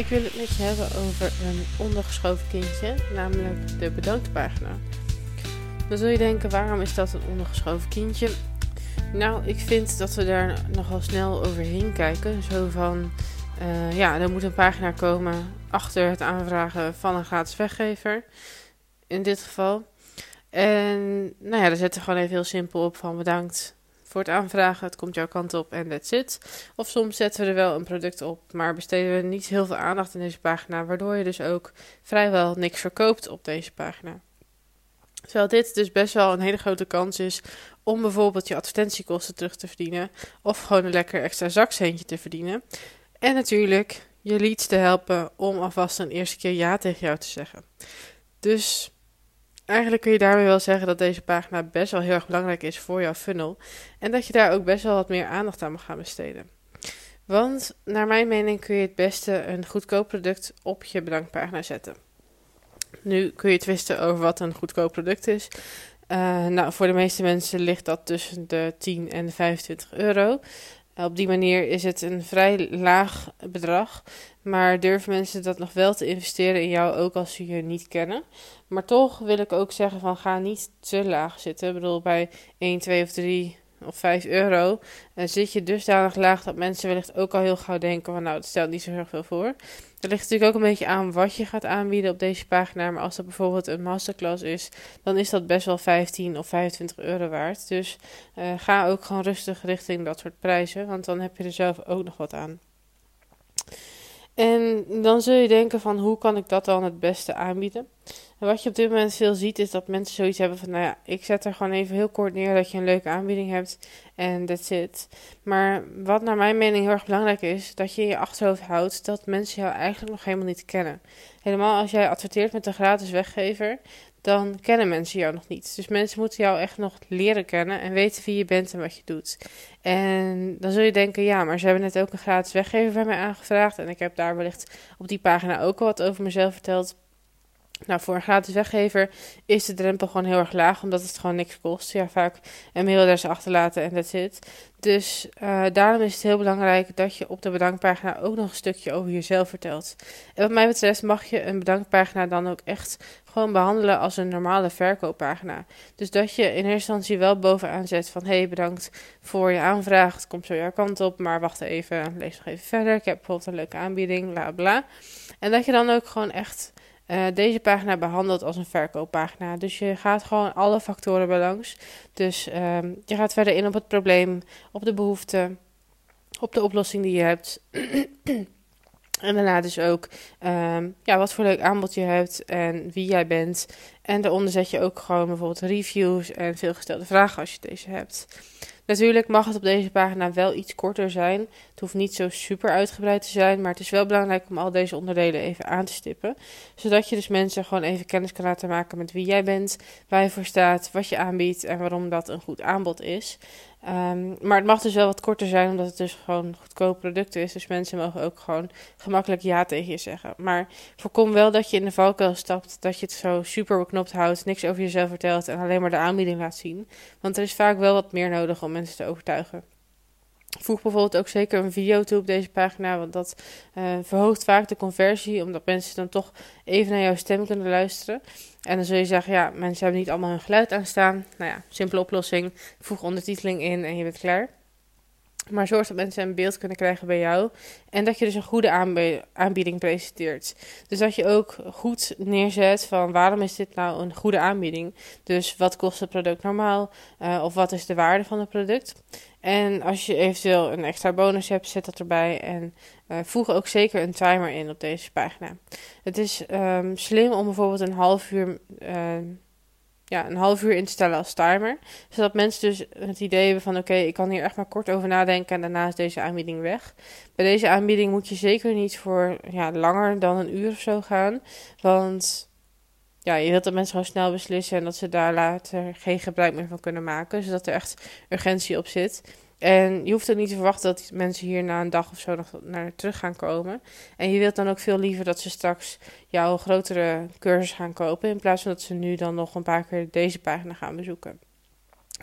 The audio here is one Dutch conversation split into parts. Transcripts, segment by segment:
Ik wil het met je hebben over een ondergeschoven kindje, namelijk de bedankpagina. Dan zul je denken, waarom is dat een ondergeschoven kindje? Nou, ik vind dat we daar nogal snel overheen kijken. Zo van, uh, ja, er moet een pagina komen achter het aanvragen van een gratis weggever. In dit geval. En nou ja, daar zetten we gewoon even heel simpel op van bedankt voor het aanvragen. Het komt jouw kant op en that's it. Of soms zetten we er wel een product op, maar besteden we niet heel veel aandacht in deze pagina, waardoor je dus ook vrijwel niks verkoopt op deze pagina. Terwijl dit dus best wel een hele grote kans is om bijvoorbeeld je advertentiekosten terug te verdienen. Of gewoon een lekker extra zakcentje te verdienen. En natuurlijk je leads te helpen om alvast een eerste keer ja tegen jou te zeggen. Dus eigenlijk kun je daarmee wel zeggen dat deze pagina best wel heel erg belangrijk is voor jouw funnel. En dat je daar ook best wel wat meer aandacht aan mag gaan besteden. Want naar mijn mening kun je het beste een goedkoop product op je bedankpagina zetten. Nu kun je twisten over wat een goedkoop product is. Uh, nou, voor de meeste mensen ligt dat tussen de 10 en de 25 euro. Op die manier is het een vrij laag bedrag. Maar durven mensen dat nog wel te investeren in jou, ook als ze je niet kennen? Maar toch wil ik ook zeggen van ga niet te laag zitten. Ik bedoel, bij 1, 2 of 3 of 5 euro uh, zit je dusdanig laag dat mensen wellicht ook al heel gauw denken van nou, dat stelt niet zo heel veel voor. Er ligt natuurlijk ook een beetje aan wat je gaat aanbieden op deze pagina. Maar als dat bijvoorbeeld een masterclass is, dan is dat best wel 15 of 25 euro waard. Dus uh, ga ook gewoon rustig richting dat soort prijzen, want dan heb je er zelf ook nog wat aan. En dan zul je denken van hoe kan ik dat dan het beste aanbieden? En wat je op dit moment veel ziet is dat mensen zoiets hebben van nou ja, ik zet er gewoon even heel kort neer dat je een leuke aanbieding hebt en that's it. Maar wat naar mijn mening heel erg belangrijk is, dat je in je achterhoofd houdt dat mensen jou eigenlijk nog helemaal niet kennen. Helemaal als jij adverteert met een gratis weggever, dan kennen mensen jou nog niet. Dus mensen moeten jou echt nog leren kennen en weten wie je bent en wat je doet. En dan zul je denken, ja, maar ze hebben net ook een gratis weggever bij mij aangevraagd. En ik heb daar wellicht op die pagina ook al wat over mezelf verteld. Nou, voor een gratis weggever is de drempel gewoon heel erg laag, omdat het gewoon niks kost. Ja, vaak een mailadres achterlaten en that's it. Dus uh, daarom is het heel belangrijk dat je op de bedankpagina ook nog een stukje over jezelf vertelt. En wat mij betreft mag je een bedankpagina dan ook echt gewoon behandelen als een normale verkooppagina. Dus dat je in eerste instantie wel bovenaan zet van... hey, bedankt voor je aanvraag, het komt zo jouw kant op... maar wacht even, lees nog even verder. Ik heb bijvoorbeeld een leuke aanbieding, bla bla. En dat je dan ook gewoon echt uh, deze pagina behandelt als een verkooppagina. Dus je gaat gewoon alle factoren belangs. Dus um, je gaat verder in op het probleem, op de behoefte, op de oplossing die je hebt. en daarna dus ook um, ja, wat voor leuk aanbod je hebt en wie jij bent. En daaronder zet je ook gewoon bijvoorbeeld reviews en veelgestelde vragen als je deze hebt. Natuurlijk mag het op deze pagina wel iets korter zijn. Het hoeft niet zo super uitgebreid te zijn, maar het is wel belangrijk om al deze onderdelen even aan te stippen. Zodat je dus mensen gewoon even kennis kan laten maken met wie jij bent, waar je voor staat, wat je aanbiedt en waarom dat een goed aanbod is. Um, maar het mag dus wel wat korter zijn, omdat het dus gewoon goedkoop product is. Dus mensen mogen ook gewoon gemakkelijk ja tegen je zeggen. Maar voorkom wel dat je in de valkuil stapt, dat je het zo super beknopt houdt, niks over jezelf vertelt en alleen maar de aanbieding laat zien. Want er is vaak wel wat meer nodig om mensen te overtuigen. Voeg bijvoorbeeld ook zeker een video toe op deze pagina, want dat uh, verhoogt vaak de conversie, omdat mensen dan toch even naar jouw stem kunnen luisteren. En dan zul je zeggen, ja, mensen hebben niet allemaal hun geluid aanstaan. Nou ja, simpele oplossing, voeg ondertiteling in en je bent klaar. Maar zorg dat mensen een beeld kunnen krijgen bij jou. En dat je dus een goede aanbieding presenteert. Dus dat je ook goed neerzet van waarom is dit nou een goede aanbieding. Dus wat kost het product normaal? Uh, of wat is de waarde van het product? En als je eventueel een extra bonus hebt, zet dat erbij. En uh, voeg ook zeker een timer in op deze pagina. Het is um, slim om bijvoorbeeld een half uur. Uh, ja, een half uur in te stellen als timer. Zodat mensen dus het idee hebben van oké, ik kan hier echt maar kort over nadenken en daarna is deze aanbieding weg. Bij deze aanbieding moet je zeker niet voor ja, langer dan een uur of zo gaan. Want ja, je wilt dat mensen gewoon snel beslissen en dat ze daar later geen gebruik meer van kunnen maken. Zodat er echt urgentie op zit. En je hoeft ook niet te verwachten dat mensen hier na een dag of zo nog naar terug gaan komen. En je wilt dan ook veel liever dat ze straks jouw grotere cursus gaan kopen. In plaats van dat ze nu dan nog een paar keer deze pagina gaan bezoeken.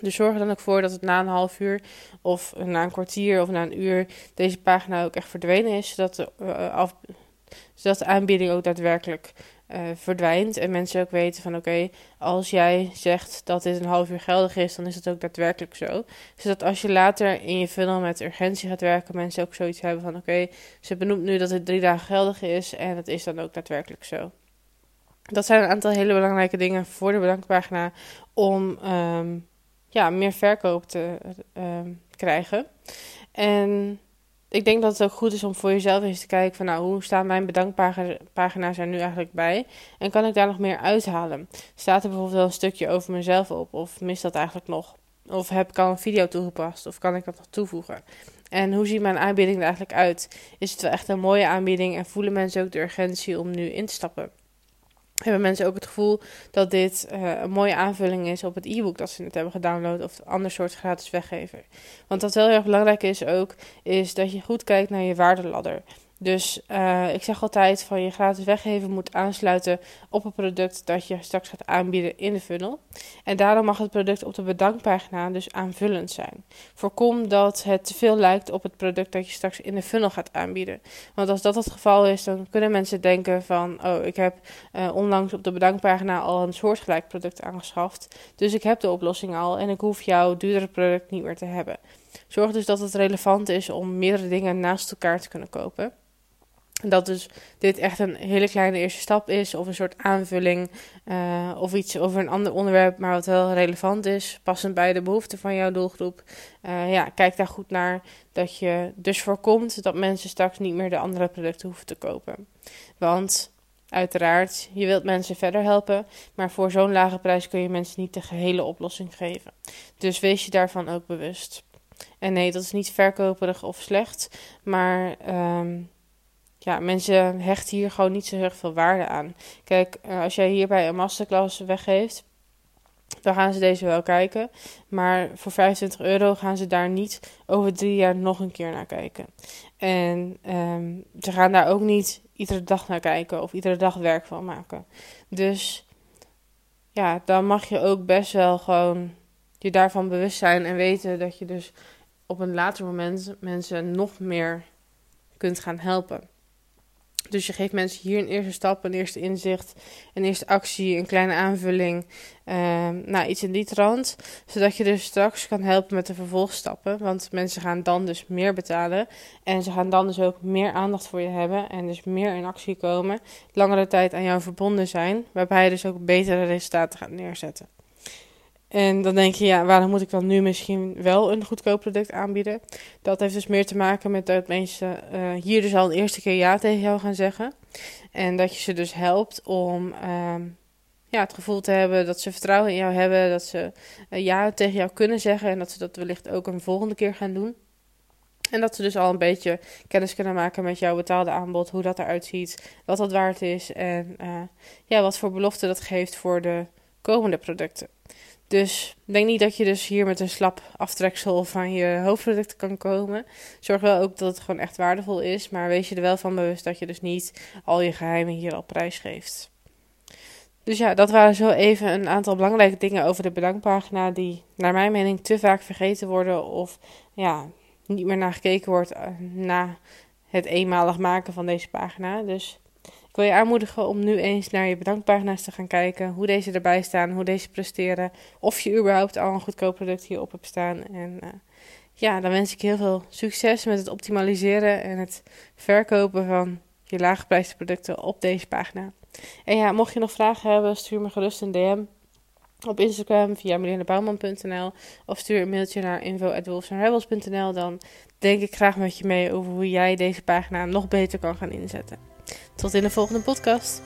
Dus zorg er dan ook voor dat het na een half uur of na een kwartier of na een uur deze pagina ook echt verdwenen is. Zodat de, uh, af, zodat de aanbieding ook daadwerkelijk uh, verdwijnt. En mensen ook weten van oké, als jij zegt dat dit een half uur geldig is, dan is het ook daadwerkelijk zo. Zodat als je later in je funnel met urgentie gaat werken, mensen ook zoiets hebben van oké, ze benoemt nu dat het drie dagen geldig is en het is dan ook daadwerkelijk zo. Dat zijn een aantal hele belangrijke dingen voor de bedankpagina om um, ja, meer verkoop te um, krijgen. En ik denk dat het ook goed is om voor jezelf eens te kijken van nou, hoe staan mijn bedankpagina's er nu eigenlijk bij? En kan ik daar nog meer uithalen? Staat er bijvoorbeeld wel een stukje over mezelf op? Of mist dat eigenlijk nog? Of heb ik al een video toegepast? Of kan ik dat nog toevoegen? En hoe ziet mijn aanbieding er eigenlijk uit? Is het wel echt een mooie aanbieding en voelen mensen ook de urgentie om nu in te stappen? Hebben mensen ook het gevoel dat dit uh, een mooie aanvulling is op het e-book dat ze net hebben gedownload of een ander soort gratis weggever. Want wat heel erg belangrijk is ook, is dat je goed kijkt naar je waardeladder. Dus uh, ik zeg altijd van je gratis weggeven moet aansluiten op het product dat je straks gaat aanbieden in de funnel. En daarom mag het product op de bedankpagina dus aanvullend zijn. Voorkom dat het te veel lijkt op het product dat je straks in de funnel gaat aanbieden. Want als dat het geval is, dan kunnen mensen denken van oh, ik heb uh, onlangs op de bedankpagina al een soortgelijk product aangeschaft. Dus ik heb de oplossing al en ik hoef jouw duurdere product niet meer te hebben. Zorg dus dat het relevant is om meerdere dingen naast elkaar te kunnen kopen. Dat dus dit echt een hele kleine eerste stap is, of een soort aanvulling, uh, of iets over een ander onderwerp, maar wat wel relevant is, passend bij de behoeften van jouw doelgroep. Uh, ja, kijk daar goed naar, dat je dus voorkomt dat mensen straks niet meer de andere producten hoeven te kopen. Want uiteraard, je wilt mensen verder helpen, maar voor zo'n lage prijs kun je mensen niet de gehele oplossing geven. Dus wees je daarvan ook bewust. En nee, dat is niet verkoperig of slecht, maar. Um, ja, mensen hechten hier gewoon niet zo heel veel waarde aan. Kijk, eh, als jij hierbij een masterclass weggeeft, dan gaan ze deze wel kijken. Maar voor 25 euro gaan ze daar niet over drie jaar nog een keer naar kijken. En um, ze gaan daar ook niet iedere dag naar kijken of iedere dag werk van maken. Dus ja, dan mag je ook best wel gewoon je daarvan bewust zijn en weten dat je dus op een later moment mensen nog meer kunt gaan helpen. Dus je geeft mensen hier een eerste stap, een eerste inzicht, een eerste actie, een kleine aanvulling. Uh, nou, iets in die trant. Zodat je dus straks kan helpen met de vervolgstappen. Want mensen gaan dan dus meer betalen. En ze gaan dan dus ook meer aandacht voor je hebben. En dus meer in actie komen. Langere tijd aan jou verbonden zijn. Waarbij je dus ook betere resultaten gaat neerzetten. En dan denk je, ja, waarom moet ik dan nu misschien wel een goedkoop product aanbieden? Dat heeft dus meer te maken met dat mensen uh, hier dus al een eerste keer ja tegen jou gaan zeggen. En dat je ze dus helpt om uh, ja, het gevoel te hebben dat ze vertrouwen in jou hebben. Dat ze uh, ja tegen jou kunnen zeggen. En dat ze dat wellicht ook een volgende keer gaan doen. En dat ze dus al een beetje kennis kunnen maken met jouw betaalde aanbod. Hoe dat eruit ziet. Wat dat waard is. En uh, ja, wat voor belofte dat geeft voor de komende producten. Dus denk niet dat je dus hier met een slap aftreksel van je hoofdproduct kan komen. Zorg wel ook dat het gewoon echt waardevol is. Maar wees je er wel van bewust dat je dus niet al je geheimen hier al prijs geeft. Dus ja, dat waren zo even een aantal belangrijke dingen over de bedankpagina die naar mijn mening te vaak vergeten worden of ja, niet meer naar gekeken wordt eh, na het eenmalig maken van deze pagina. Dus wil je aanmoedigen om nu eens naar je bedankpagina's te gaan kijken. Hoe deze erbij staan, hoe deze presteren. Of je überhaupt al een goedkoop product hierop hebt staan. En uh, ja, dan wens ik je heel veel succes met het optimaliseren en het verkopen van je laaggeprijsde producten op deze pagina. En ja, mocht je nog vragen hebben, stuur me gerust een DM op Instagram via melinebouwman.nl of stuur een mailtje naar info.wolfsandrebels.nl. Dan denk ik graag met je mee over hoe jij deze pagina nog beter kan gaan inzetten. Tot in de volgende podcast.